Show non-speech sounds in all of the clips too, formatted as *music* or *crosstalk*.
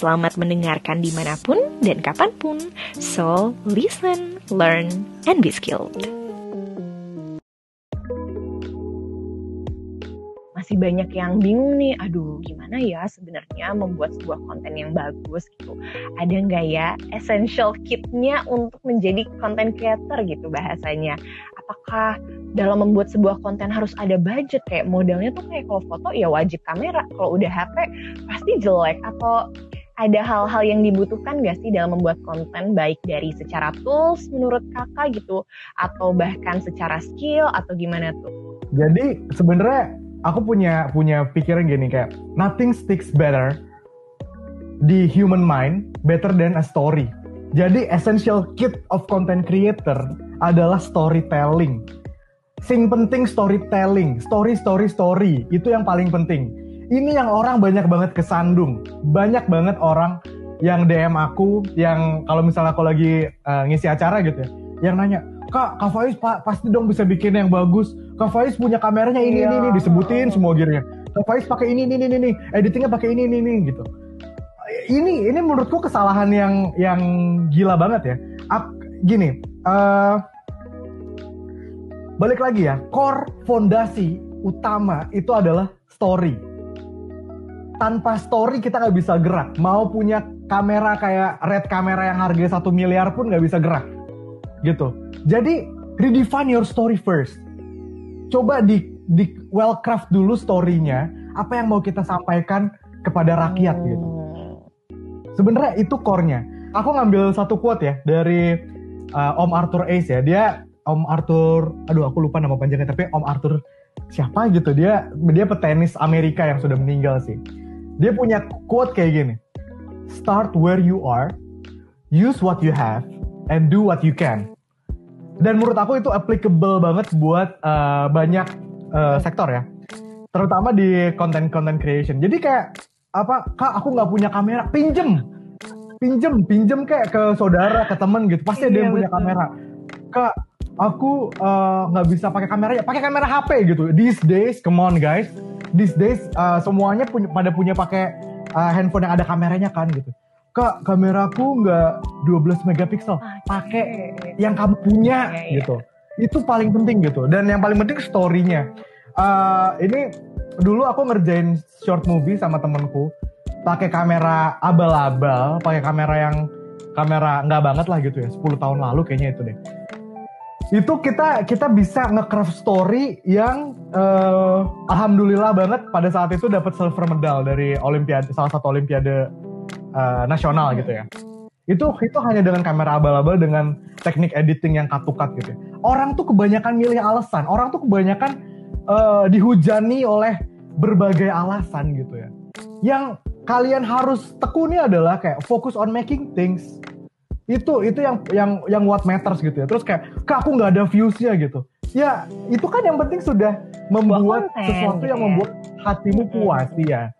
Selamat mendengarkan di mana pun dan kapan pun. So, listen, learn, and be skilled. Masih banyak yang bingung nih, aduh gimana ya sebenarnya membuat sebuah konten yang bagus gitu. Ada nggak ya essential kitnya untuk menjadi content creator gitu bahasanya apakah dalam membuat sebuah konten harus ada budget kayak modalnya tuh kayak kalau foto ya wajib kamera kalau udah HP pasti jelek atau ada hal-hal yang dibutuhkan gak sih dalam membuat konten baik dari secara tools menurut kakak gitu atau bahkan secara skill atau gimana tuh? Jadi sebenarnya aku punya punya pikiran gini kayak nothing sticks better di human mind better than a story. Jadi essential kit of content creator adalah storytelling. Sing penting storytelling, story story story itu yang paling penting. Ini yang orang banyak banget kesandung, banyak banget orang yang DM aku, yang kalau misalnya aku lagi uh, ngisi acara gitu ya, yang nanya, kak, kak Faiz pa pasti dong bisa bikin yang bagus. Kak Faiz punya kameranya ini ini, ini disebutin semua gearnya. Kak Faiz pakai ini ini ini ini, editingnya pakai ini ini ini gitu. Ini ini menurutku kesalahan yang yang gila banget ya. Ap, gini, uh, balik lagi ya, core fondasi utama itu adalah story. Tanpa story kita nggak bisa gerak. Mau punya kamera kayak red kamera yang harga satu miliar pun nggak bisa gerak. Gitu. Jadi redefine your story first. Coba di di well craft dulu storynya. Apa yang mau kita sampaikan kepada rakyat gitu. Sebenarnya itu core-nya. Aku ngambil satu quote ya dari uh, Om Arthur Ace ya. Dia Om Arthur, aduh aku lupa nama panjangnya tapi Om Arthur siapa gitu dia dia petenis Amerika yang sudah meninggal sih. Dia punya quote kayak gini. Start where you are, use what you have, and do what you can. Dan menurut aku itu applicable banget buat uh, banyak uh, sektor ya. Terutama di content-content creation. Jadi kayak apa kak aku nggak punya kamera pinjem pinjem pinjem kayak ke saudara ke temen gitu pasti ada yang iya, punya kamera kak aku eh, nggak uh, bisa pakai kamera ya pakai kamera HP gitu these days come on guys these days uh, semuanya punya pada punya pakai uh, handphone yang ada kameranya kan gitu. Kak kameraku nggak 12 megapiksel. Pakai yang kamu punya yeah, yeah. gitu. Itu paling penting gitu. Dan yang paling penting storynya. Uh, ini dulu aku ngerjain short movie sama temenku pakai kamera abal-abal pakai kamera yang kamera nggak banget lah gitu ya. 10 tahun lalu kayaknya itu deh itu kita kita bisa nge-craft story yang uh, alhamdulillah banget pada saat itu dapat silver medal dari olimpiade salah satu olimpiade uh, nasional gitu ya. Itu itu hanya dengan kamera abal-abal dengan teknik editing yang cut gitu ya. orang tuh kebanyakan milih alasan. Orang tuh kebanyakan uh, dihujani oleh berbagai alasan gitu ya. Yang kalian harus tekuni adalah kayak fokus on making things itu itu yang yang yang what matters gitu ya. Terus kayak kak aku nggak ada viewsnya gitu. Ya itu kan yang penting sudah membuat konten, sesuatu yang gitu ya. membuat hatimu puas ya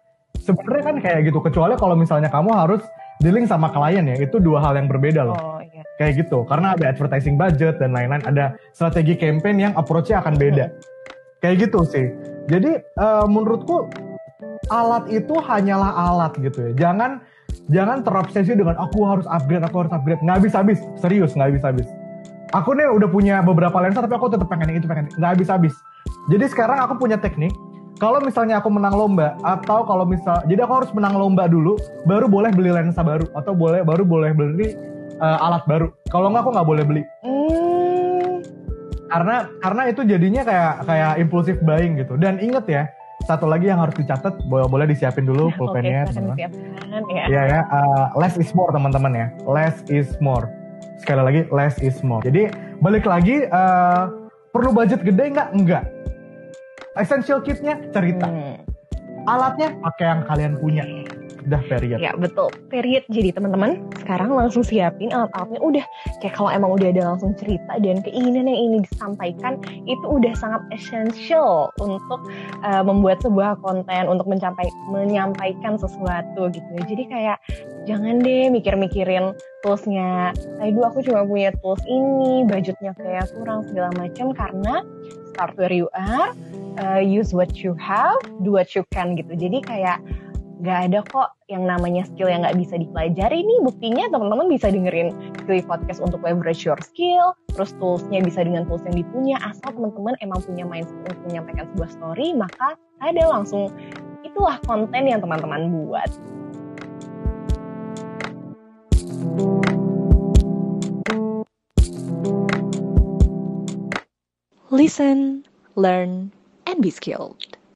sebenarnya kan kayak gitu kecuali kalau misalnya kamu harus dealing sama klien ya itu dua hal yang berbeda loh. Oh, iya. kayak gitu karena ada advertising budget dan lain-lain ada strategi campaign yang approach-nya akan beda. Kayak gitu sih. Jadi uh, menurutku alat itu hanyalah alat gitu ya. Jangan jangan terobsesi dengan aku harus upgrade, aku harus upgrade. Nggak habis-habis, serius nggak habis-habis. Aku nih udah punya beberapa lensa tapi aku tetap pengen itu pengen nggak habis-habis. Jadi sekarang aku punya teknik. Kalau misalnya aku menang lomba atau kalau misal, jadi aku harus menang lomba dulu, baru boleh beli lensa baru atau boleh baru boleh beli uh, alat baru. Kalau nggak aku nggak boleh beli. Mm. Karena karena itu jadinya kayak kayak impulsif buying gitu. Dan inget ya, satu lagi yang harus dicatat boleh boleh disiapin dulu *laughs* pulpennya okay, teman-teman. Ya. Iya ya, uh, less is more teman-teman ya. Less is more. Sekali lagi less is more. Jadi balik lagi uh, perlu budget gede nggak? Enggak. Essential kitnya cerita. Hmm. Alatnya pakai yang kalian punya udah period. Ya betul, period. Jadi teman-teman sekarang langsung siapin alat-alatnya. Udah kayak kalau emang udah ada langsung cerita dan keinginan yang ini disampaikan itu udah sangat essential untuk uh, membuat sebuah konten untuk mencapai menyampaikan sesuatu gitu. Jadi kayak jangan deh mikir-mikirin toolsnya. Dulu aku cuma punya tools ini, budgetnya kayak kurang segala macam karena start where you are, uh, use what you have, do what you can gitu. Jadi kayak Gak ada kok yang namanya skill yang gak bisa dipelajari nih. Buktinya teman-teman bisa dengerin Skilly Podcast untuk leverage your skill. Terus toolsnya bisa dengan tools yang dipunya. Asal teman-teman emang punya mindset untuk menyampaikan sebuah story, maka ada langsung itulah konten yang teman-teman buat. Listen, learn, and be skilled.